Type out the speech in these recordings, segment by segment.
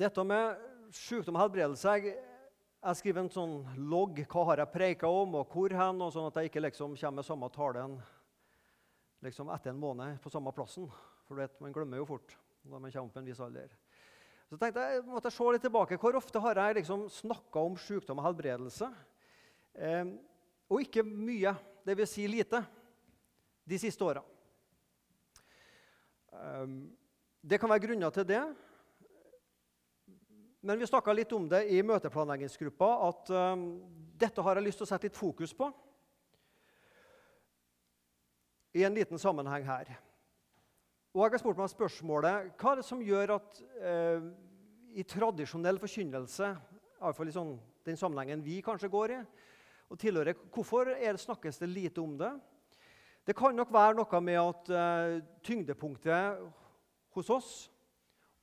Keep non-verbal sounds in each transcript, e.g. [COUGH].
Dette med sykdom og helbredelse Jeg, jeg skriver en sånn logg. Hva har jeg preika om, og hvor hen? og Sånn at jeg ikke liksom kommer med samme talen liksom etter en måned på samme plassen. For du vet, man glemmer jo fort når man kommer opp en viss alder. Så tenkte jeg måtte se litt tilbake. Hvor ofte har jeg liksom snakka om sykdom og helbredelse? Eh, og ikke mye, dvs. Si lite, de siste åra. Eh, det kan være grunner til det. Men vi snakka litt om det i møteplanleggingsgruppa, at um, dette har jeg lyst til å sette litt fokus på i en liten sammenheng her. Og jeg har spurt meg spørsmålet hva er det som gjør at eh, i tradisjonell forkynnelse, iallfall i sånn, den sammenhengen vi kanskje går i, og tilhører, hvorfor det, snakkes det lite om det? Det kan nok være noe med at eh, tyngdepunktet hos oss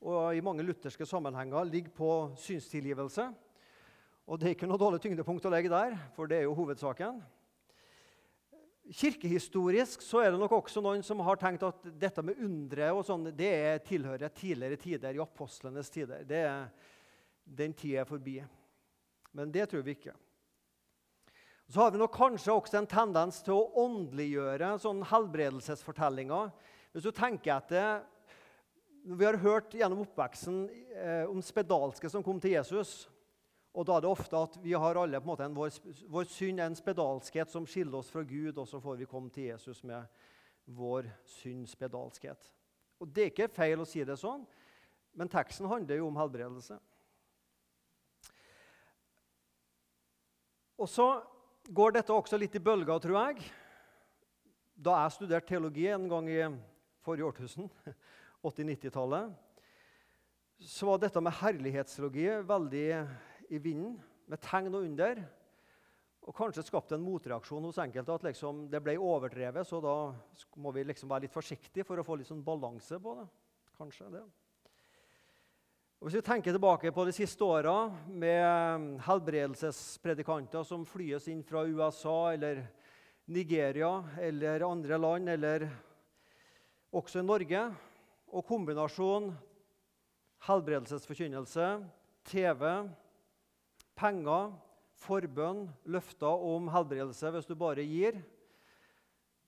og i mange lutherske sammenhenger ligger på synstilgivelse. Og det er ikke noe dårlig tyngdepunkt å legge der, for det er jo hovedsaken. Kirkehistorisk så er det nok også noen som har tenkt at dette med undre og sånn, det tilhører tidligere tider, i apostlenes tider. Det er, den tida er forbi. Men det tror vi ikke. Så har vi nok kanskje også en tendens til å åndeliggjøre sånn helbredelsesfortellinger. Hvis du tenker etter vi har hørt gjennom oppveksten eh, om spedalske som kom til Jesus. Og da er det ofte at vi har alle på en måte en, vår, vår synd er en spedalskhet som skiller oss fra Gud, og så får vi komme til Jesus med vår synds spedalskhet. Og Det er ikke feil å si det sånn, men teksten handler jo om helbredelse. Og så går dette også litt i bølger, tror jeg. Da jeg studerte teologi en gang i forrige årtusen, 80-90-tallet, så var dette med herlighetsteologi veldig i vinden, med tegn og under. Og kanskje skapte en motreaksjon hos enkelte at liksom det ble overdrevet, så da må vi liksom være litt forsiktige for å få litt sånn balanse på det. Kanskje det. Og hvis vi tenker tilbake på de siste åra med helbredelsespredikanter som flyes inn fra USA eller Nigeria eller andre land, eller også i Norge, og kombinasjon helbredelsesforkynnelse, TV, penger, forbønn, løfter om helbredelse hvis du bare gir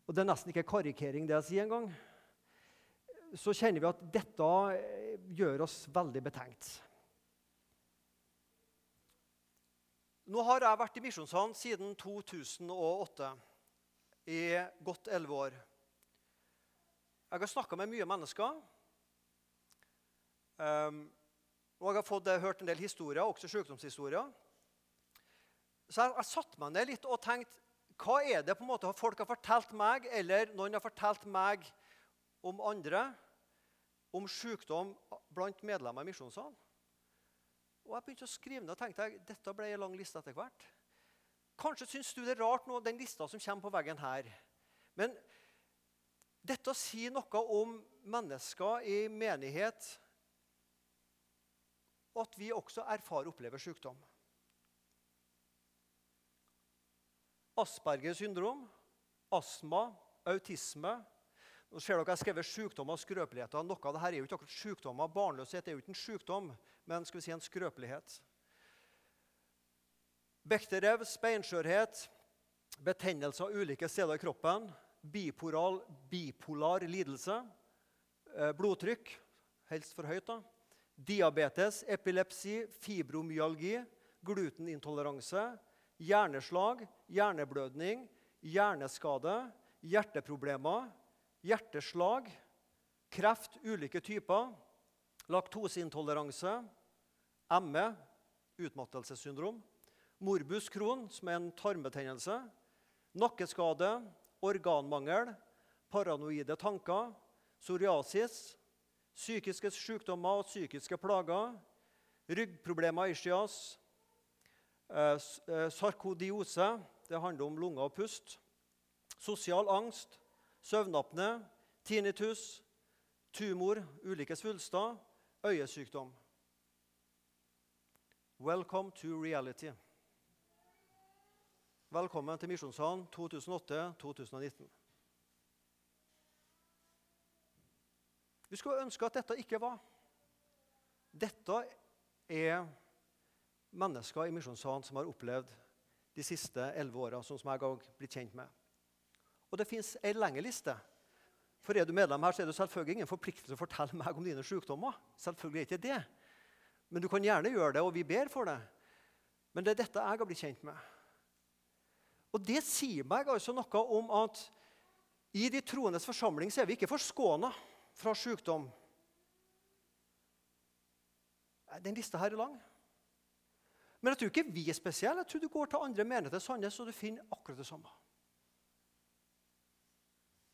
Og det er nesten ikke karikering, det jeg sier engang. Så kjenner vi at dette gjør oss veldig betenkt. Nå har jeg vært i Misjonssand siden 2008, i godt elleve år. Jeg har snakka med mye mennesker. Um, og jeg har fått, eh, hørt en del historier, også sykdomshistorier. Så jeg, jeg satte meg ned litt og tenkte hva er det på en måte folk har fortalt meg, eller noen har fortalt meg om andre, om sykdom blant medlemmer i Misjonssalen? Og jeg begynte å skrive ned og tenkte jeg, dette ble en lang liste etter hvert. Kanskje syns du det er rart nå, den lista som kommer på veggen her. Men dette sier noe om mennesker i menighet, og at vi også erfarer og opplever sykdom. Aspergers syndrom, astma, autisme. Nå ser dere Jeg har skrevet sykdommer og skrøpeligheter. Noe av dette er jo ikke akkurat sykdommer. Barnløshet er jo ikke en sykdom, men skal vi si en skrøpelighet. Bekterevs, beinskjørhet, betennelser ulike steder i kroppen, bipolar, bipolar lidelse, eh, blodtrykk, helst for høyt, da, diabetes, epilepsi, fibromyalgi, glutenintoleranse, hjerneslag, hjerneblødning, hjerneskade, hjerteproblemer, hjerteslag, kreft ulike typer, laktoseintoleranse, ME, utmattelsessyndrom, morbus Crohn, som er en tarmbetennelse, nakkeskade, organmangel, paranoide tanker, psoriasis, psykiske sykdommer og psykiske plager, ryggproblemer, ischias, eh, eh, sarkodiose, det handler om lunger og pust, sosial angst, søvnapne, tinnitus, tumor, ulike svulster, øyesykdom. Welcome to reality. Velkommen til Misjonssalen 2008-2019. Vi skulle ønske at dette ikke var. Dette er mennesker i Misjonssalen som har opplevd de siste elleve åra, sånn som jeg har blitt kjent med. Og det fins ei lengre liste. For er du medlem her, så er det selvfølgelig ingen forpliktelse å fortelle meg om dine sykdommer. Selvfølgelig er ikke det. Men du kan gjerne gjøre det, og vi ber for det. Men det er dette jeg har blitt kjent med. Og det sier meg altså noe om at i de troendes forsamling så er vi ikke forskåna fra sykdom. Den lista her er lang. Men jeg tror ikke vi er spesielle. Jeg tror du går til andre menigheter i Sandnes, og du finner akkurat det samme.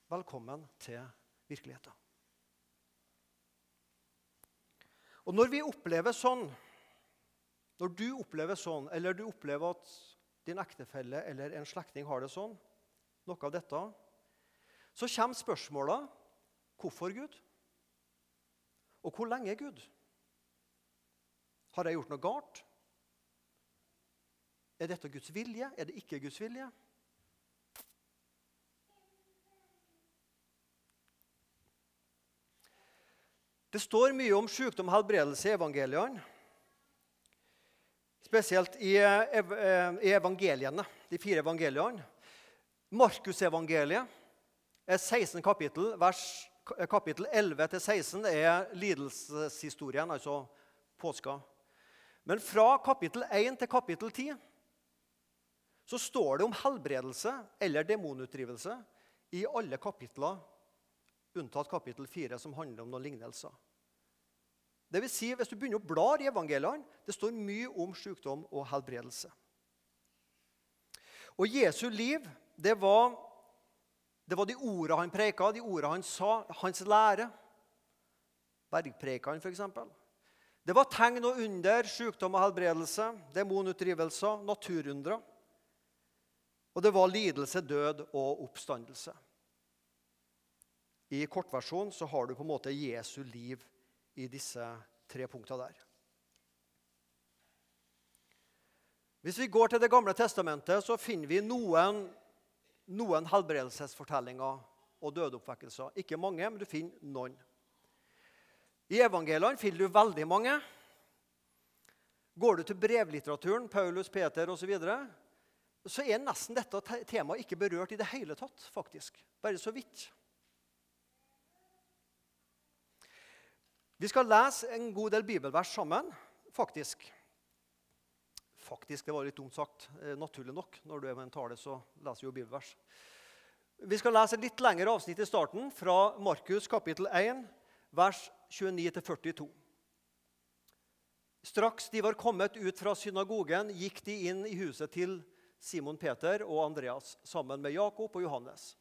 Velkommen til virkeligheten. Og når vi opplever sånn, når du opplever sånn, eller du opplever at din ektefelle eller en slektning har det sånn, noe av dette, så kommer spørsmålet hvorfor Gud? Og hvor lenge Gud? Har jeg gjort noe galt? Er dette Guds vilje? Er det ikke Guds vilje? Det står mye om sykdom og helbredelse i evangeliene. Spesielt i, eh, i evangeliene, de fire evangeliene. Markusevangeliet er 16 kapittel. Vers, kapittel 11-16 er lidelseshistorien, altså påska. Men fra kapittel 1 til kapittel 10 så står det om helbredelse eller demonutdrivelse i alle kapitler, unntatt kapittel 4, som handler om noen lignelser. Det vil si, Hvis du begynner å bla i evangeliene, det står mye om sykdom og helbredelse. Og Jesu liv, det var, det var de ordene han preka, de ordene han sa, hans lære. Bergprekene, f.eks. Det var tegn og under, sykdom og helbredelse, demonutdrivelser, naturundre. Og det var lidelse, død og oppstandelse. I kortversjon så har du på en måte Jesu liv i disse tre punktene der. Hvis vi går til Det gamle testamentet, så finner vi noen, noen helbredelsesfortellinger og dødeoppvekkelser. Ikke mange, men du finner noen. I evangeliene finner du veldig mange. Går du til brevlitteraturen, Paulus, Peter osv., så, videre, så er nesten dette temaet ikke berørt i det hele tatt. faktisk. Bare så vidt. Vi skal lese en god del bibelvers sammen, faktisk. Faktisk, det var litt dumt sagt. Eh, naturlig nok. Når du er med en tale, så leser du jo bibelvers. Vi skal lese et litt lengre avsnitt i starten, fra Markus kapittel 1, vers 29-42. Straks de var kommet ut fra synagogen, gikk de inn i huset til Simon Peter og Andreas sammen med Jakob og Johannes.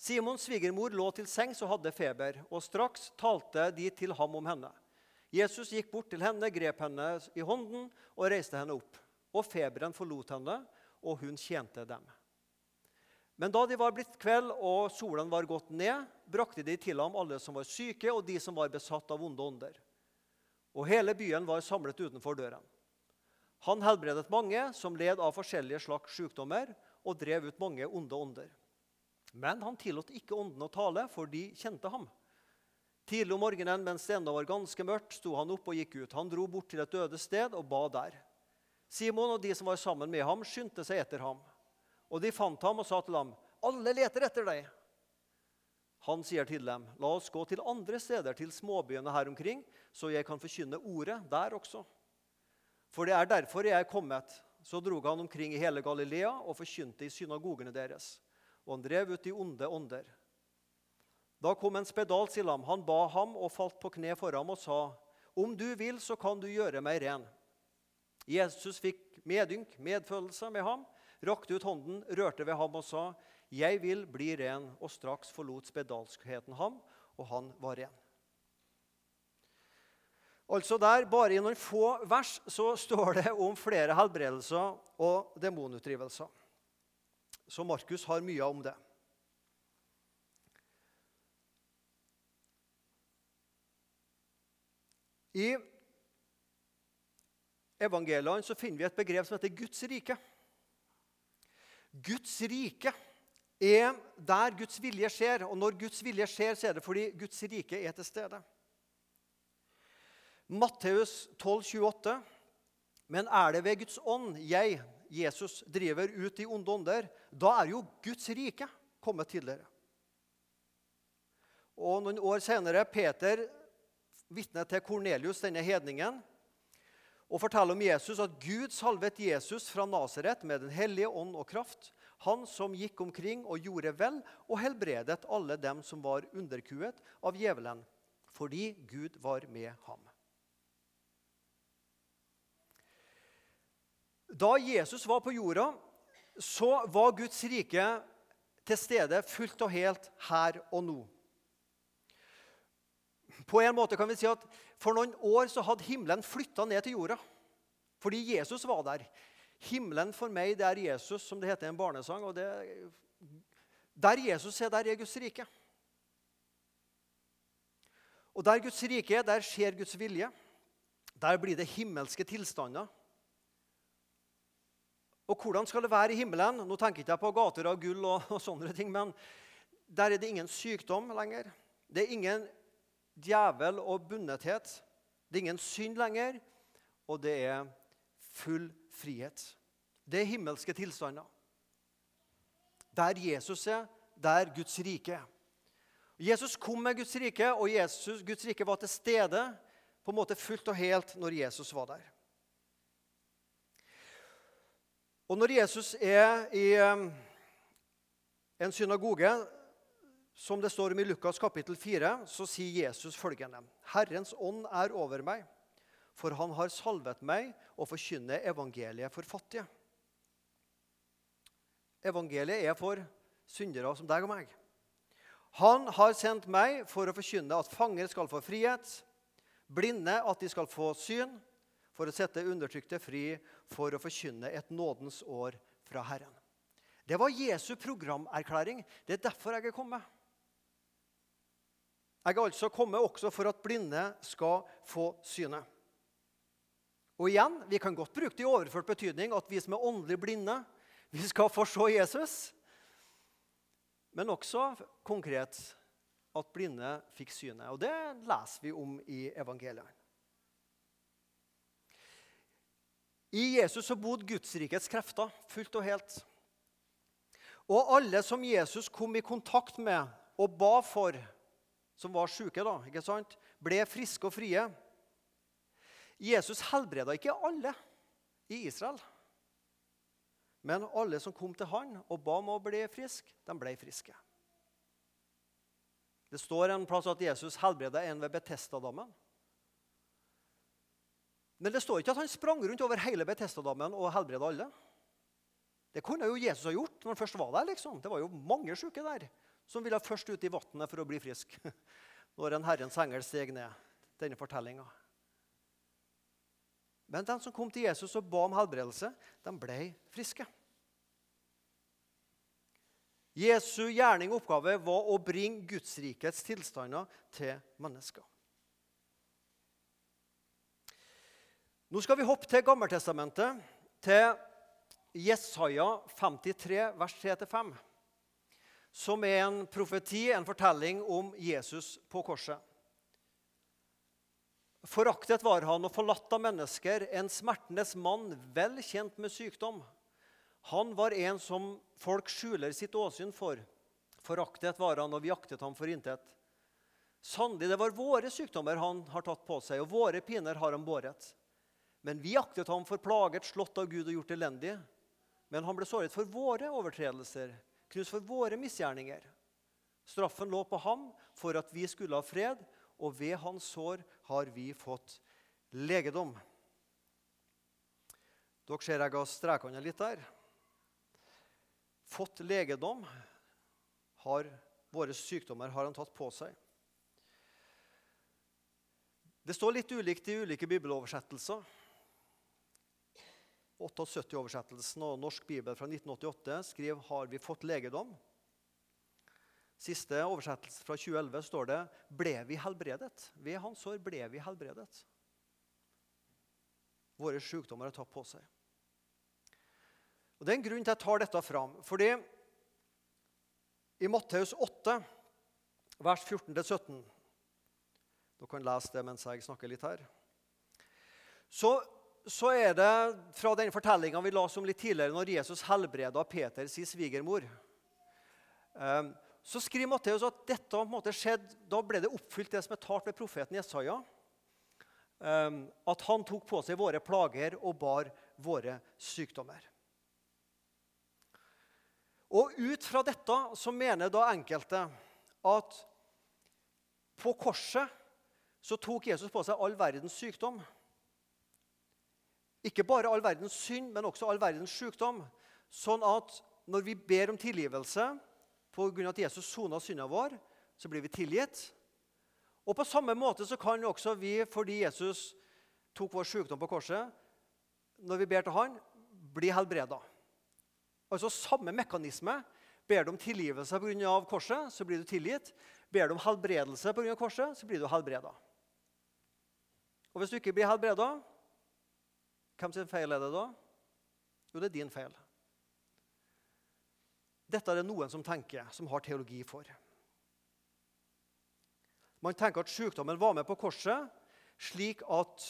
Simons svigermor lå til sengs og hadde feber, og straks talte de til ham om henne. Jesus gikk bort til henne, grep henne i hånden og reiste henne opp. Og feberen forlot henne, og hun tjente dem. Men da de var blitt kveld og solen var gått ned, brakte de til ham alle som var syke, og de som var besatt av vonde ånder. Og hele byen var samlet utenfor døren. Han helbredet mange som led av forskjellige slags sykdommer, og drev ut mange onde ånder. Men han tillot ikke ånden å tale, for de kjente ham. Tidlig om morgenen mens det ennå var ganske mørkt, sto han opp og gikk ut. Han dro bort til et øde sted og ba der. Simon og de som var sammen med ham, skyndte seg etter ham. Og de fant ham og sa til ham, 'Alle leter etter deg.' Han sier til dem, 'La oss gå til andre steder, til småbyene her omkring, så jeg kan forkynne ordet der også.' For det er derfor jeg er kommet. Så drog han omkring i hele Galilea og forkynte i synagogene deres og han drev ut de onde ånder. Da kom en spedalsk til ham. Han ba ham og falt på kne for ham og sa, 'Om du vil, så kan du gjøre meg ren.' Jesus fikk medynk, medfølelse med ham, rakte ut hånden, rørte ved ham og sa, 'Jeg vil bli ren.' Og straks forlot spedalskheten ham, og han var ren. Altså der, Bare i noen få vers så står det om flere helbredelser og demonutdrivelser. Så Markus har mye om det. I evangeliene så finner vi et begrep som heter Guds rike. Guds rike er der Guds vilje skjer. Og når Guds vilje skjer, så er det fordi Guds rike er til stede. Matteus 12, 28. Men er det ved Guds ånd jeg, Jesus, driver ut i onde ånder, da er jo Guds rike kommet tidligere. Og Noen år senere Peter vitner til Kornelius, denne hedningen, og forteller om Jesus at Gud salvet Jesus fra Nasaret med Den hellige ånd og kraft, han som gikk omkring og gjorde vel og helbredet alle dem som var underkuet av djevelen, fordi Gud var med ham. Da Jesus var på jorda, så var Guds rike til stede fullt og helt her og nå. På en måte kan vi si at For noen år så hadde himmelen flytta ned til jorda. Fordi Jesus var der. Himmelen for meg, det er Jesus, som det heter i en barnesang. og det, Der Jesus er, der er Guds rike. Og der Guds rike er, der skjer Guds vilje. Der blir det himmelske tilstander. Og hvordan skal det være i himmelen? Nå tenker jeg ikke på gater av gull, og, og sånne ting, men der er det ingen sykdom lenger. Det er ingen djevel og bundethet. Det er ingen synd lenger, og det er full frihet. Det er himmelske tilstander. Der Jesus er, der Guds rike er. Jesus kom med Guds rike, og Jesus, Guds rike var til stede på en måte fullt og helt når Jesus var der. Og når Jesus er i en synagoge, som det står om i Lukas kapittel 4, så sier Jesus følgende.: Herrens ånd er over meg, for han har salvet meg å forkynne evangeliet for fattige. Evangeliet er for syndere som deg og meg. Han har sendt meg for å forkynne at fanger skal få frihet, blinde at de skal få syn, for å sette undertrykte fri, for å forkynne et nådens år fra Herren. Det var Jesu programerklæring. Det er derfor jeg er kommet. Jeg er altså kommet også for at blinde skal få syne. Og igjen, Vi kan godt bruke det i overført betydning at vi som er åndelig blinde, vi skal få se Jesus. Men også konkret at blinde fikk syne. Og det leser vi om i evangeliet. I Jesus så bodde Gudsrikets krefter fullt og helt. Og alle som Jesus kom i kontakt med og ba for, som var syke, da, ikke sant, ble friske og frie. Jesus helbreda ikke alle i Israel. Men alle som kom til han og ba om å bli friske, de ble friske. Det står en plass at Jesus helbreda en ved Betestadammen. Men det står ikke at han sprang rundt over hele Betestadammen og helbreda alle. Det kunne jo Jesus ha gjort når han først var der. liksom. Det var jo mange syke der som ville først ut i vannet for å bli frisk. [LAUGHS] Når en Herrens engel steg ned. Denne fortellinga. Men de som kom til Jesus og ba om helbredelse, de ble friske. Jesu gjerning og oppgave var å bringe Gudsrikets tilstander til mennesker. Nå skal vi hoppe til Gammeltestamentet, til Jesaja 53, vers 3-5, som er en profeti, en fortelling om Jesus på korset. Foraktet var han og forlatt av mennesker, en smertenes mann, vel kjent med sykdom. Han var en som folk skjuler sitt åsyn for. Foraktet var han, og vi aktet ham for intet. Sannelig, det var våre sykdommer han har tatt på seg, og våre piner har han båret. Men vi aktet ham for plaget, slått av Gud og gjort elendig. Men han ble såret for våre overtredelser, knust for våre misgjerninger. Straffen lå på ham for at vi skulle ha fred, og ved hans sår har vi fått legedom. Dere ser jeg har strekene litt der. Fått legedom. Har, våre sykdommer har han tatt på seg. Det står litt ulikt i ulike bibeloversettelser. 78-oversettelsen og Norsk bibel fra 1988 skriver 'Har vi fått legedom?' Siste oversettelse fra 2011 står det 'Ble vi helbredet?' Ved hans sår ble vi helbredet. Våre sykdommer har tatt på seg. Og Det er en grunn til at jeg tar dette fram. Fordi i Matteus 8, vers 14-17 Dere kan lese det mens jeg snakker litt her. så, så er det fra den fortellinga vi la oss om litt tidligere, når Jesus helbreda Peter sin svigermor. Um, så skriver Matteus at dette på en måte skjedde, da ble det oppfylt det som er talt ved profeten Jesaja. Um, at han tok på seg våre plager og bar våre sykdommer. Og ut fra dette så mener da enkelte at på korset så tok Jesus på seg all verdens sykdom. Ikke bare all verdens synd, men også all verdens sykdom. Sånn at når vi ber om tilgivelse pga. at Jesus sona synda vår, så blir vi tilgitt. Og på samme måte så kan også vi, fordi Jesus tok vår sykdom på korset, når vi ber til Han, bli helbreda. Altså samme mekanisme. Ber du om tilgivelse pga. korset, så blir du tilgitt. Ber du om helbredelse pga. korset, så blir du helbreda. Og hvis du ikke blir helbreda, hvem sin feil er det da? Jo, det er din feil. Dette er det noen som tenker, som har teologi for. Man tenker at sykdommen var med på korset, slik at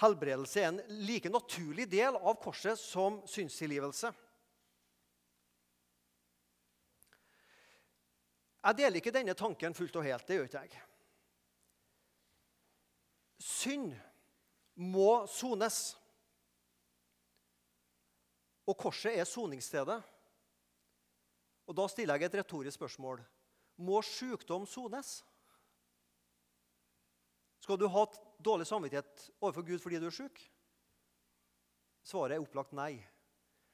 helbredelse er en like naturlig del av korset som synstilgivelse. Jeg deler ikke denne tanken fullt og helt. Det gjør ikke jeg. Synd må sones. Og korset er soningsstedet. Og Da stiller jeg et retorisk spørsmål. Må sykdom sones? Skal du ha dårlig samvittighet overfor Gud fordi du er syk? Svaret er opplagt nei.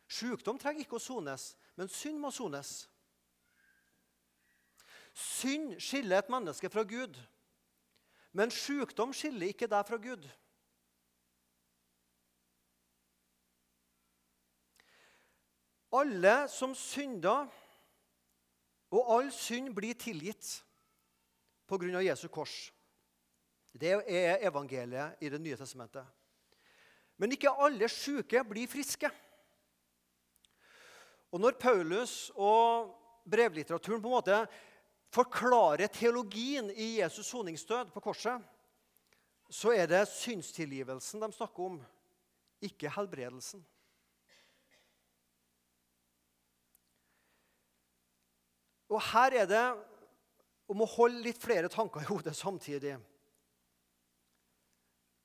Sykdom trenger ikke å sones, men synd må sones. Synd skiller et menneske fra Gud, men sykdom skiller ikke deg fra Gud. Alle som synder og all synd blir tilgitt pga. Jesu kors. Det er evangeliet i Det nye testamentet. Men ikke alle syke blir friske. Og Når Paulus og brevlitteraturen på en måte forklarer teologien i Jesus soningsdød på korset, så er det synstilgivelsen de snakker om, ikke helbredelsen. Og her er det om å holde litt flere tanker i hodet samtidig.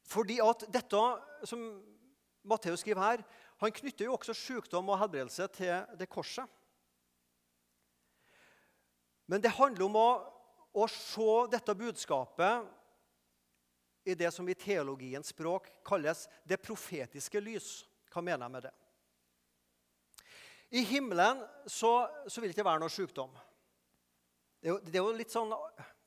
Fordi at dette som Matteus skriver her, han knytter jo også sykdom og helbredelse til det korset. Men det handler om å, å se dette budskapet i det som i teologiens språk kalles det profetiske lys. Hva mener jeg med det? I himmelen så, så vil det ikke være noe sykdom. Det er, jo, det er jo litt sånn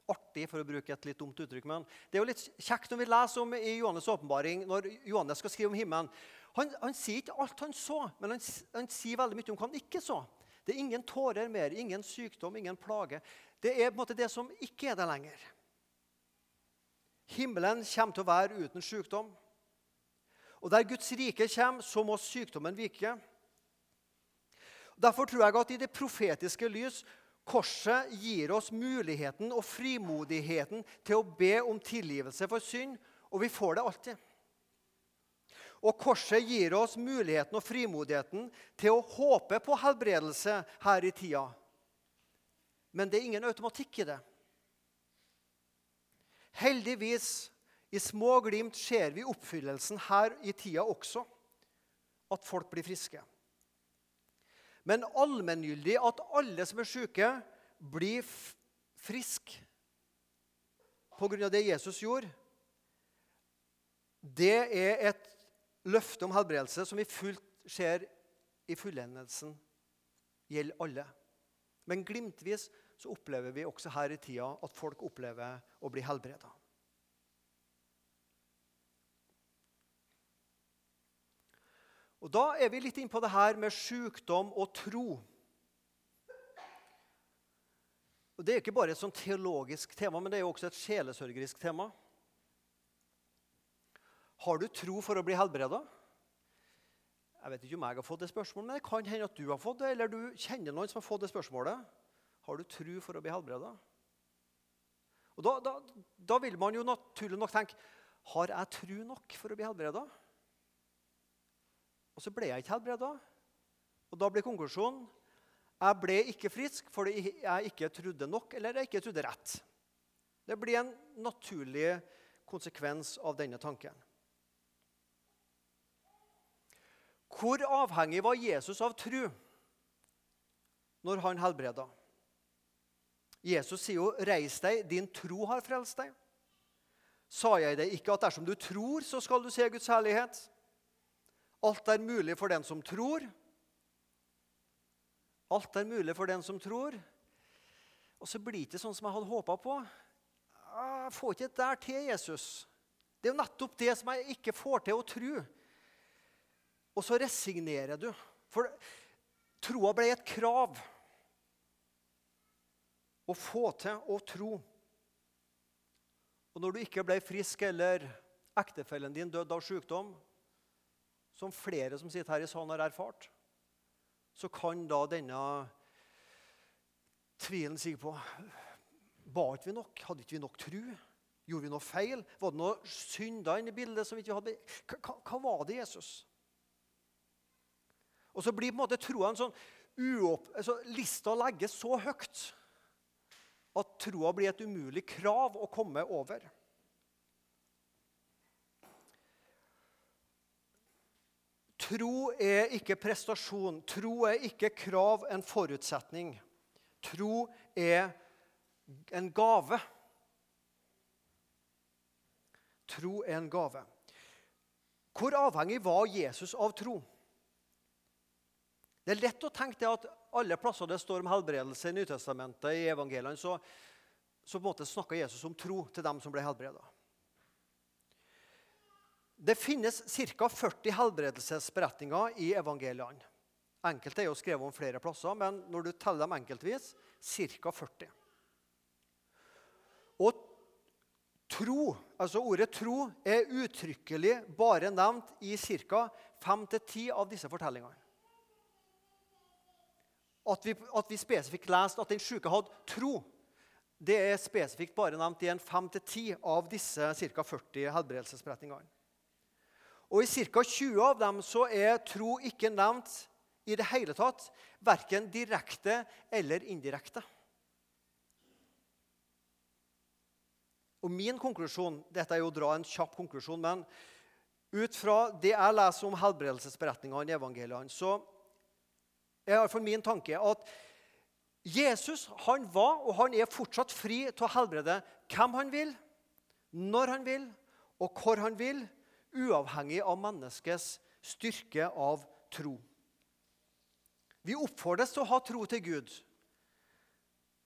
artig, for å bruke et litt dumt uttrykk, men det er jo litt kjekt når vi leser om i Johannes' åpenbaring, når Johannes skal skrive om himmelen. Han, han, sier ikke alt han så, men han, han, sier veldig mye om hva han ikke så. Det er ingen tårer mer, ingen sykdom, ingen plage. Det er på en måte det som ikke er det lenger. Himmelen kommer til å være uten sykdom. Og der Guds rike kommer, så må sykdommen vike. Derfor tror jeg at i det profetiske lys Korset gir oss muligheten og frimodigheten til å be om tilgivelse for synd, og vi får det alltid. Og korset gir oss muligheten og frimodigheten til å håpe på helbredelse her i tida. Men det er ingen automatikk i det. Heldigvis, i små glimt, ser vi oppfyllelsen her i tida også. At folk blir friske men allmenngyldig at alle som er syke, blir friske pga. det Jesus gjorde, det er et løfte om helbredelse som vi fullt ser i fullendelsen gjelder alle. Men glimtvis så opplever vi også her i tida at folk opplever å bli helbreda. Og Da er vi litt inne på det her med sykdom og tro. Og Det er ikke bare et sånn teologisk tema, men det er jo også et sjelesørgerisk tema. Har du tro for å bli helbreda? Jeg vet ikke om jeg har fått det spørsmålet, men det kan hende at du har fått det, eller du kjenner noen som har fått det spørsmålet. Har du tro for å bli helbreda? Og da, da, da, vil man jo naturlig nok tenke Har jeg tro nok for å bli helbreda? Og så ble jeg ikke helbreda. Og da ble konklusjonen jeg ble ikke frisk fordi jeg ikke trodde nok eller jeg ikke trodde rett. Det blir en naturlig konsekvens av denne tanken. Hvor avhengig var Jesus av tro når han helbreda? Jesus sier jo, 'Reis deg, din tro har frelst deg'. Sa jeg deg ikke at dersom du tror, så skal du se Guds herlighet? Alt er mulig for den som tror. Alt er mulig for den som tror. Og så blir det ikke sånn som jeg hadde håpa på. Jeg får ikke det der til, Jesus. Det er jo nettopp det som jeg ikke får til å tro. Og så resignerer du. For troa ble et krav. Å få til å tro. Og når du ikke ble frisk, eller ektefellen din døde av sykdom, som flere som sitter her i salen, har erfart, så kan da denne tvilen sige på Ba vi nok? Hadde ikke vi nok tro? Gjorde vi noe feil? Var det noe synder inne i bildet som vi ikke hadde? Hva, hva var det, Jesus? Og så blir på en måte troa sånn uopp... Altså, lista legges så høyt at troa blir et umulig krav å komme over. Tro er ikke prestasjon. Tro er ikke krav, en forutsetning. Tro er en gave. Tro er en gave. Hvor avhengig var Jesus av tro? Det er lett å tenke det at alle plasser det står om helbredelse i Nytestamentet, i evangeliene, så, så på en måte snakker Jesus om tro til dem som ble helbreda. Det finnes ca. 40 helbredelsesberetninger i evangeliene. Enkelte er jo skrevet om flere plasser, men når du teller dem enkeltvis, ca. 40. Og tro, altså ordet tro, er uttrykkelig bare nevnt i ca. 5-10 av disse fortellingene at vi, at vi spesifikt leste at den syke hadde tro. Det er spesifikt bare nevnt i en 5-10 av disse ca. 40 helbredelsesberetningene. Og I ca. 20 av dem så er tro ikke nevnt i det hele tatt, verken direkte eller indirekte. Og Min konklusjon dette er jo å dra en kjapp konklusjon, men ut fra det jeg leser om helbredelsesberetningene i evangeliene, så er iallfall min tanke at Jesus han var og han er fortsatt fri til å helbrede hvem han vil, når han vil og hvor han vil, uavhengig av menneskets styrke av tro. Vi oppfordres til å ha tro til Gud.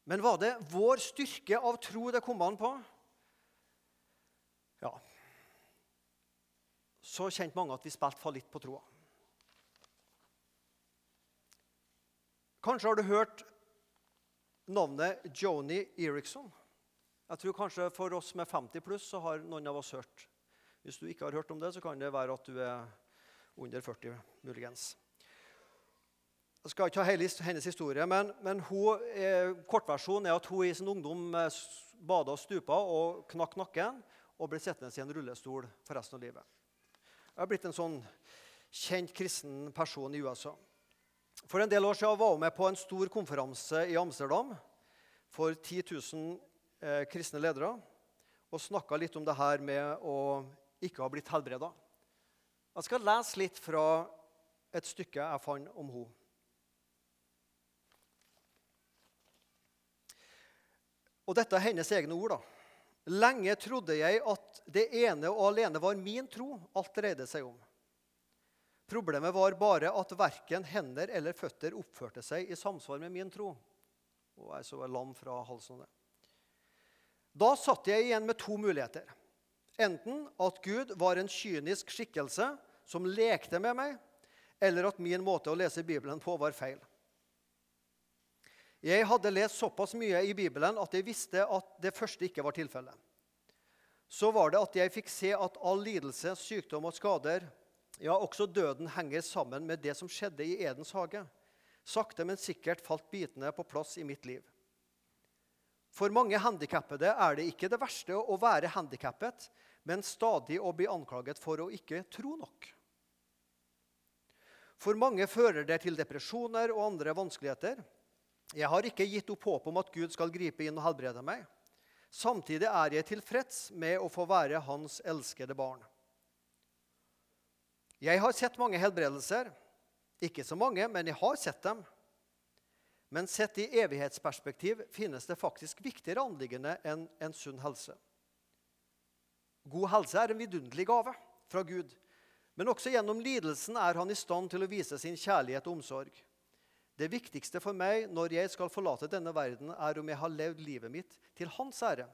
Men var det vår styrke av tro det kom an på? Ja Så kjente mange at vi spilte for litt på troa. Kanskje har du hørt navnet Joni Eriksson. Jeg tror kanskje For oss med 50 pluss så har noen av oss hørt. Hvis du ikke har hørt om det, så kan det være at du er under 40, muligens. Jeg skal ikke ha hele hennes historie, men, men hun, kortversjonen er at hun i sin ungdom eh, bada og stupa og knakk nakken og ble sittende i en rullestol for resten av livet. Jeg har blitt en sånn kjent kristen person i USA. For en del år siden var hun med på en stor konferanse i Amsterdam for 10 000 eh, kristne ledere og snakka litt om det her med å ikke har blitt helbreda. Jeg skal lese litt fra et stykke jeg fant om henne. Og dette er hennes egne ord. da. Lenge trodde jeg at det ene og alene var min tro alt dreide seg om. Problemet var bare at verken hender eller føtter oppførte seg i samsvar med min tro. Og jeg så lam fra halsen. Da satt jeg igjen med to muligheter. Enten at Gud var en kynisk skikkelse som lekte med meg, eller at min måte å lese Bibelen på var feil. Jeg hadde lest såpass mye i Bibelen at jeg visste at det første ikke var tilfellet. Så var det at jeg fikk se at all lidelse, sykdom og skader ja, også døden henger sammen med det som skjedde i Edens hage. Sakte, men sikkert falt bitene på plass i mitt liv. For mange handikappede er det ikke det verste å være handikappet, men stadig å bli anklaget for å ikke tro nok. For mange fører det til depresjoner og andre vanskeligheter. Jeg har ikke gitt opp håp om at Gud skal gripe inn og helbrede meg. Samtidig er jeg tilfreds med å få være Hans elskede barn. Jeg har sett mange helbredelser. Ikke så mange, men jeg har sett dem. Men sett i evighetsperspektiv finnes det faktisk viktigere anliggende enn en sunn helse. God helse er en vidunderlig gave fra Gud, men også gjennom lidelsen er han i stand til å vise sin kjærlighet og omsorg. Det viktigste for meg når jeg skal forlate denne verden, er om jeg har levd livet mitt til hans ære.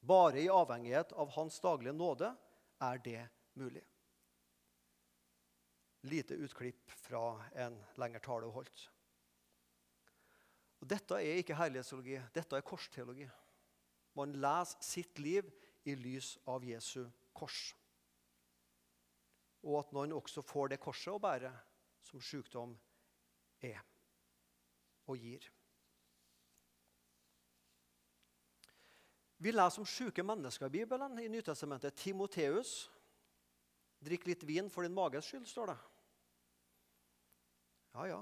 Bare i avhengighet av hans daglige nåde er det mulig. Lite utklipp fra en lengre tale holdt. Og Dette er ikke herlighetsteologi, dette er korsteologi. Man leser sitt liv i lys av Jesu kors. Og at noen også får det korset å bære som sykdom er og gir. Vi leser om syke mennesker i Bibelen i Nytestamentet. Timoteus. Drikk litt vin for din mages skyld, står det. Ja, ja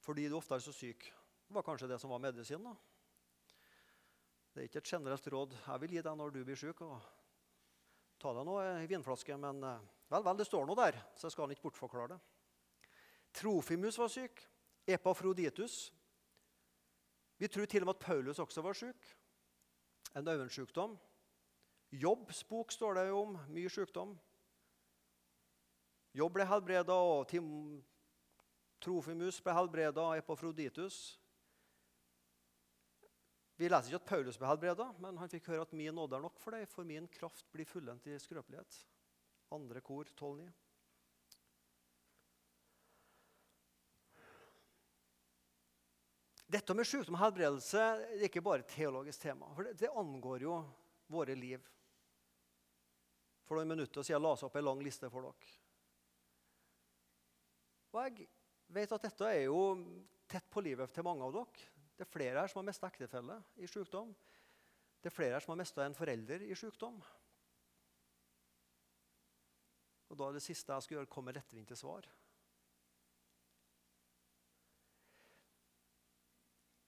fordi du ofte er så syk. Det var kanskje det som var medisinen. da. Det er ikke et generelt råd jeg vil gi deg når du blir syk. Og Ta deg noe i vinflaske, men eh, vel, vel, det står noe der, så jeg skal ikke bortforklare det. Trofimus var syk. Epafroditus. Vi tror til og med at Paulus også var syk. En øyensykdom. Jobbs bok står det jo om. Mye sykdom. Jobb ble helbreda, og Tim Trofimus ble helbreda Epafroditus. Vi leser ikke at Paulus ble helbreda, men han fikk høre at min nåde er nok for deg, for min kraft blir fullendt i skrøpelighet. Andre kor 12,9. Dette med sykdom og helbredelse er ikke bare et teologisk tema. for det, det angår jo våre liv. For noen minutter siden la jeg opp en lang liste for dere. Og jeg vet at dette er jo tett på livet til mange av dere. Det er flere her som har mista ektefelle i sykdom. Det er flere her som har mista en forelder i sykdom. Og Da er det siste jeg skal gjøre, komme lettvinte svar.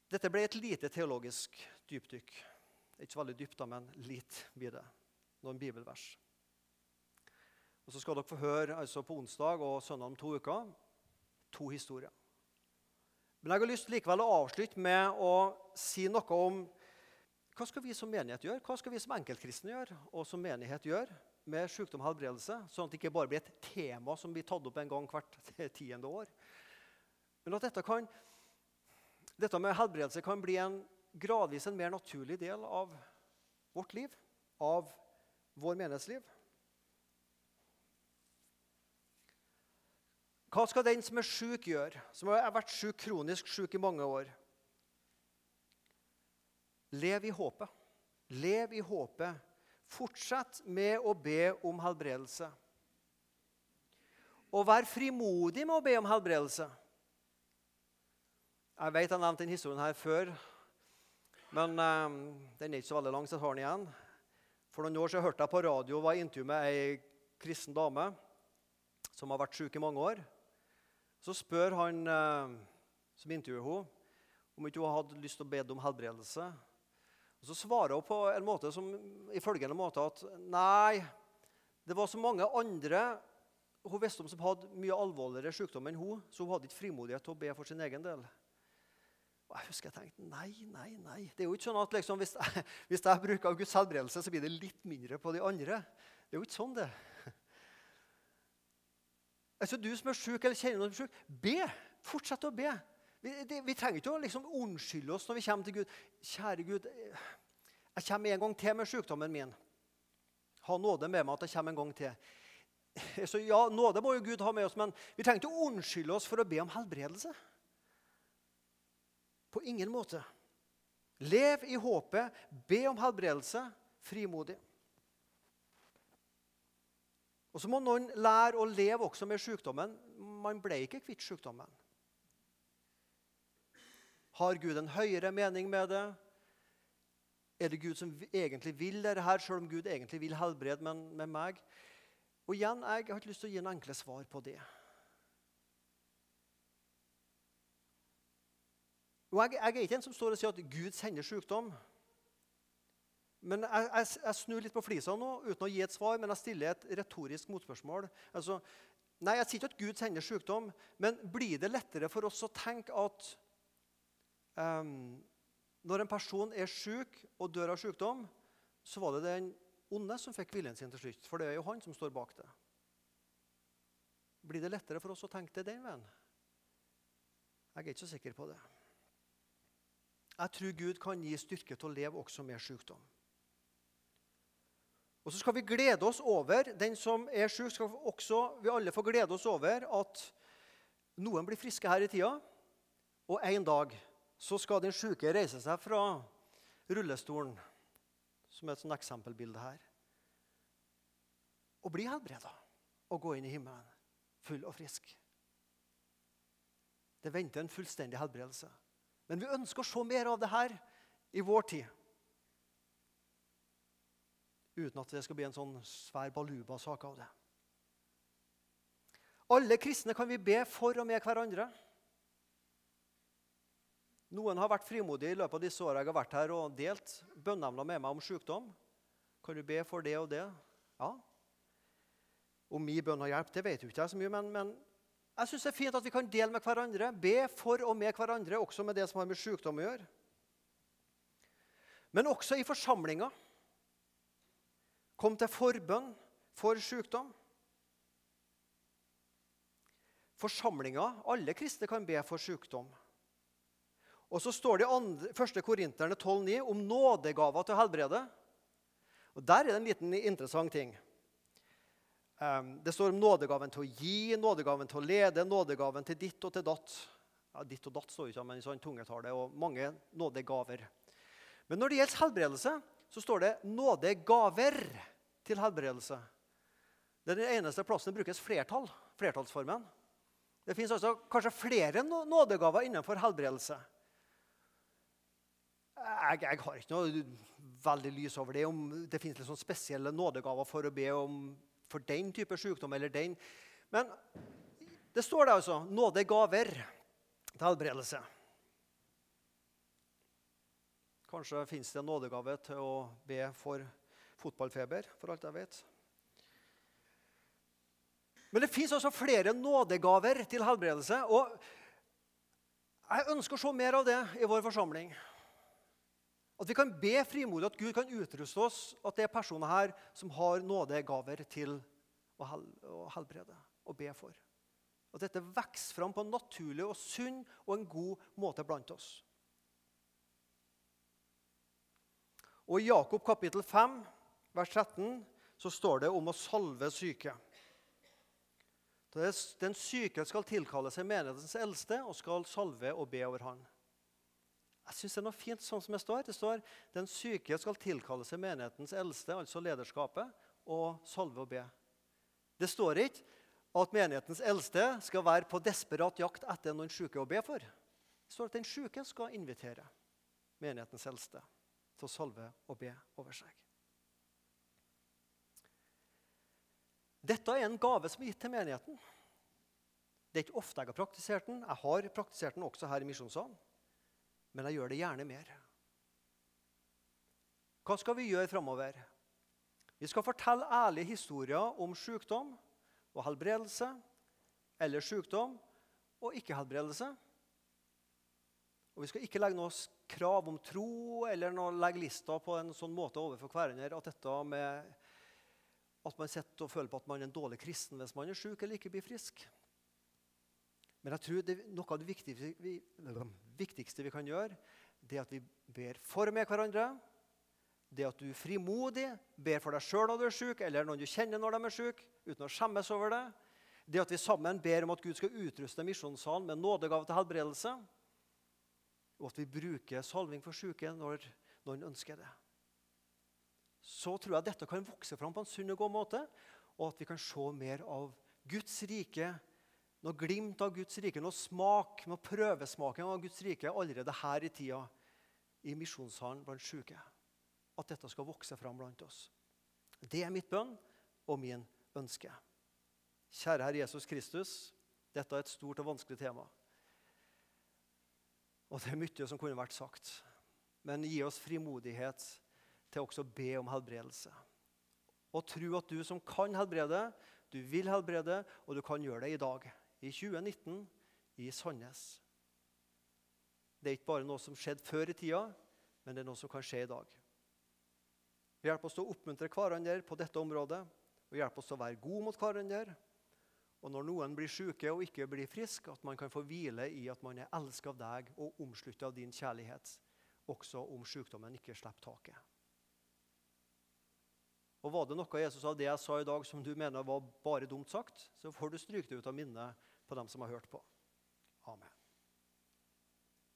Dette ble et lite teologisk dypdykk. Ikke så veldig dypt, da, men litt blir det. Noen bibelvers. Og Så skal dere få høre altså på onsdag og søndag om to uker to historier. Men jeg har lyst likevel å avslutte med å si noe om hva skal vi som menighet gjøre, hva skal vi som enkeltkristne gjøre, og som menighet gjøre med sykdom og helbredelse, sånn at det ikke bare blir et tema som blir tatt opp en gang hvert [LAUGHS] tiende år. Men at dette, kan, dette med helbredelse kan bli en gradvis en mer naturlig del av vårt liv, av vår menighetsliv. Hva skal den som er syk, gjøre, som har vært syk, kronisk syk i mange år? Lev i håpet. Lev i håpet. Fortsett med å be om helbredelse. Og vær frimodig med å be om helbredelse. Jeg vet jeg har nevnt denne historien her før, men um, den er ikke så veldig lang, så tar den igjen. For noen år siden hørte jeg på radio var intervju med ei kristen dame som har vært syk i mange år. Så spør han eh, som intervjuer henne, om ikke hun hadde lyst til å be om helbredelse. Og Så svarer hun på en måte som, i følgende måte at nei, det var så mange andre hun visste om som hadde mye alvorligere sykdom enn hun, så hun hadde ikke frimodighet til å be for sin egen del. Og jeg husker jeg tenkte nei, nei, nei. Det er jo ikke sånn at liksom, hvis, [LAUGHS] hvis jeg bruker Guds helbredelse, så blir det litt mindre på de andre. Det er jo ikke sånn, det. Altså Du som er syk eller kjenner noen som er syk, be. Fortsett å be. Vi, det, vi trenger ikke å liksom unnskylde oss når vi kommer til Gud. Kjære Gud, jeg kommer en gang til med sykdommen min. Ha nåde med meg at jeg kommer en gang til. Så ja, Nåde må jo Gud ha med oss, men vi trenger ikke å unnskylde oss for å be om helbredelse. På ingen måte. Lev i håpet, be om helbredelse frimodig. Og så må noen lære å leve også med sykdommen. Man ble ikke kvitt sykdommen. Har Gud en høyere mening med det? Er det Gud som egentlig vil dette her, selv om Gud egentlig vil helbrede med, med meg? Og igjen, Jeg har ikke lyst til å gi en enkle svar på det. Og jeg, jeg, er ikke en som står og sier at Gud sender sykdom. Men jeg, jeg, jeg snur litt på flisa nå uten å gi et svar, men jeg stiller et retorisk motspørsmål. Altså, nei, Jeg sier ikke at Gud sender sykdom, men blir det lettere for oss å tenke at um, når en person er syk og dør av sykdom, så var det den onde som fikk viljen sin til slutt? For det er jo han som står bak det. Blir det lettere for oss å tenke det den veien? Jeg er ikke så sikker på det. Jeg tror Gud kan gi styrke til å leve også med sykdom. Og så skal vi glede oss over den som er syk, skal også vi alle få glede oss over at noen blir friske her i tida, og en dag så skal den syke reise seg fra rullestolen, som er et sånt eksempelbilde her, og bli helbreda og gå inn i himmelen full og frisk. Det venter en fullstendig helbredelse. Men vi ønsker å se mer av det her i vår tid. Uten at det skal bli en sånn svær baluba-sak av det. Alle kristne kan vi be for og med hverandre. Noen har vært frimodige i løpet av disse årene jeg har vært her og delt bønneemner med meg om sykdom. Kan du be for det og det? Ja. Om min bønn har hjulpet, det vet jo ikke jeg så mye, men, men jeg syns det er fint at vi kan dele med hverandre, be for og med hverandre, også med det som har med sykdom å gjøre. Men også i forsamlinga. Kom til forbønn for sykdom. Forsamlinga, alle kristne kan be for sykdom. Og så står det i 1. Korinterne 12,9 om nådegaver til å helbrede. Og Der er det en liten interessant ting. Ehm, det står om nådegaven til å gi, nådegaven til å lede, nådegaven til ditt og til datt. Ja, ditt og datt står ikke men i sånn tungetale, og mange nådegaver. Men når det gjelder helbredelse, så står det nådegaver til helbredelse. Det er den eneste plassen det brukes flertall, flertallsformen. Det fins altså kanskje flere nådegaver innenfor helbredelse. Jeg, jeg, har ikke noe veldig lys over det, om det fins sånn spesielle nådegaver for å be om for den type sykdom eller den. Men det står der altså nådegaver til helbredelse. Kanskje fins det en nådegave til å be for fotballfeber, for alt jeg vet. Men det fins også flere nådegaver til helbredelse. Og jeg ønsker å se mer av det i vår forsamling. At vi kan be frimodig at Gud kan utruste oss, at det er personer her som har nådegaver til å, helbrede og be for. At dette vokser fram på en naturlig og sunn og en god måte blant oss. Og I Jakob kapittel 5, vers 13, så står det om å salve syke. Den syke skal tilkalle seg menighetens eldste og skal salve og be over han. Jeg synes det er noe fint sånn som det står. Det står den syke skal tilkalle seg menighetens eldste, altså lederskapet, og salve og be. Det står ikke at menighetens eldste skal være på desperat jakt etter noen syke å be for. Det står at den syke skal invitere menighetens eldste til å salve og be over seg. Dette er en gave som er gitt til menigheten. Det er ikke ofte jeg har praktisert den. Jeg har praktisert den også her i Misjonssalen men jeg gjør det gjerne mer. Hva skal vi gjøre framover? Vi skal fortelle ærlige historier om sykdom og helbredelse, eller sykdom og ikke-helbredelse. Og Vi skal ikke legge noe krav om tro eller noe, legge lista på en sånn måte overfor hverandre at dette med at man sitter og føler på at man er en dårlig kristen hvis man er syk eller ikke blir frisk. Men jeg tror det, noe av det viktigste vi, viktigste vi kan gjøre, det er at vi ber for med hverandre. Det at du frimodig ber for deg sjøl når du er syk, eller noen du kjenner når de er syke, uten å skjemmes over det. Det at vi sammen ber om at Gud skal utruste misjonssalen med nådegave til helbredelse. Og at vi bruker salving for syke når noen ønsker det. Så tror jeg dette kan vokse fram på en sunn og god måte, og at vi kan se mer av Guds rike noe glimt av Guds rike, noe smak, noe prøvesmaken av Guds rike allerede her i tida i misjonssalen blant syke. at dette skal vokse fram blant oss. Det er mitt bønn og min ønske. Kjære Herre Jesus Kristus, dette er et stort og vanskelig tema. Og det er mye som kunne vært sagt. Men gi oss frimodighet til også å be om helbredelse. Og tro at du som kan helbrede, du vil helbrede, og du kan gjøre det i dag. I 2019 i Sandnes. Det er ikke bare noe som skjedde før i tida, men det er noe som kan skje i dag. Hjelp oss til å oppmuntre hverandre på dette området, og hjelp oss til å være gode mot hverandre. Og når noen blir syke og ikke blir friske, at man kan få hvile i at man er elsket av deg og omsluttet av din kjærlighet, også om sykdommen ikke slipper taket. Og Var det noe Jesus av det jeg sa i dag som du mener var bare dumt sagt, så får du stryke det ut av minnet på dem som har hørt på. Amen.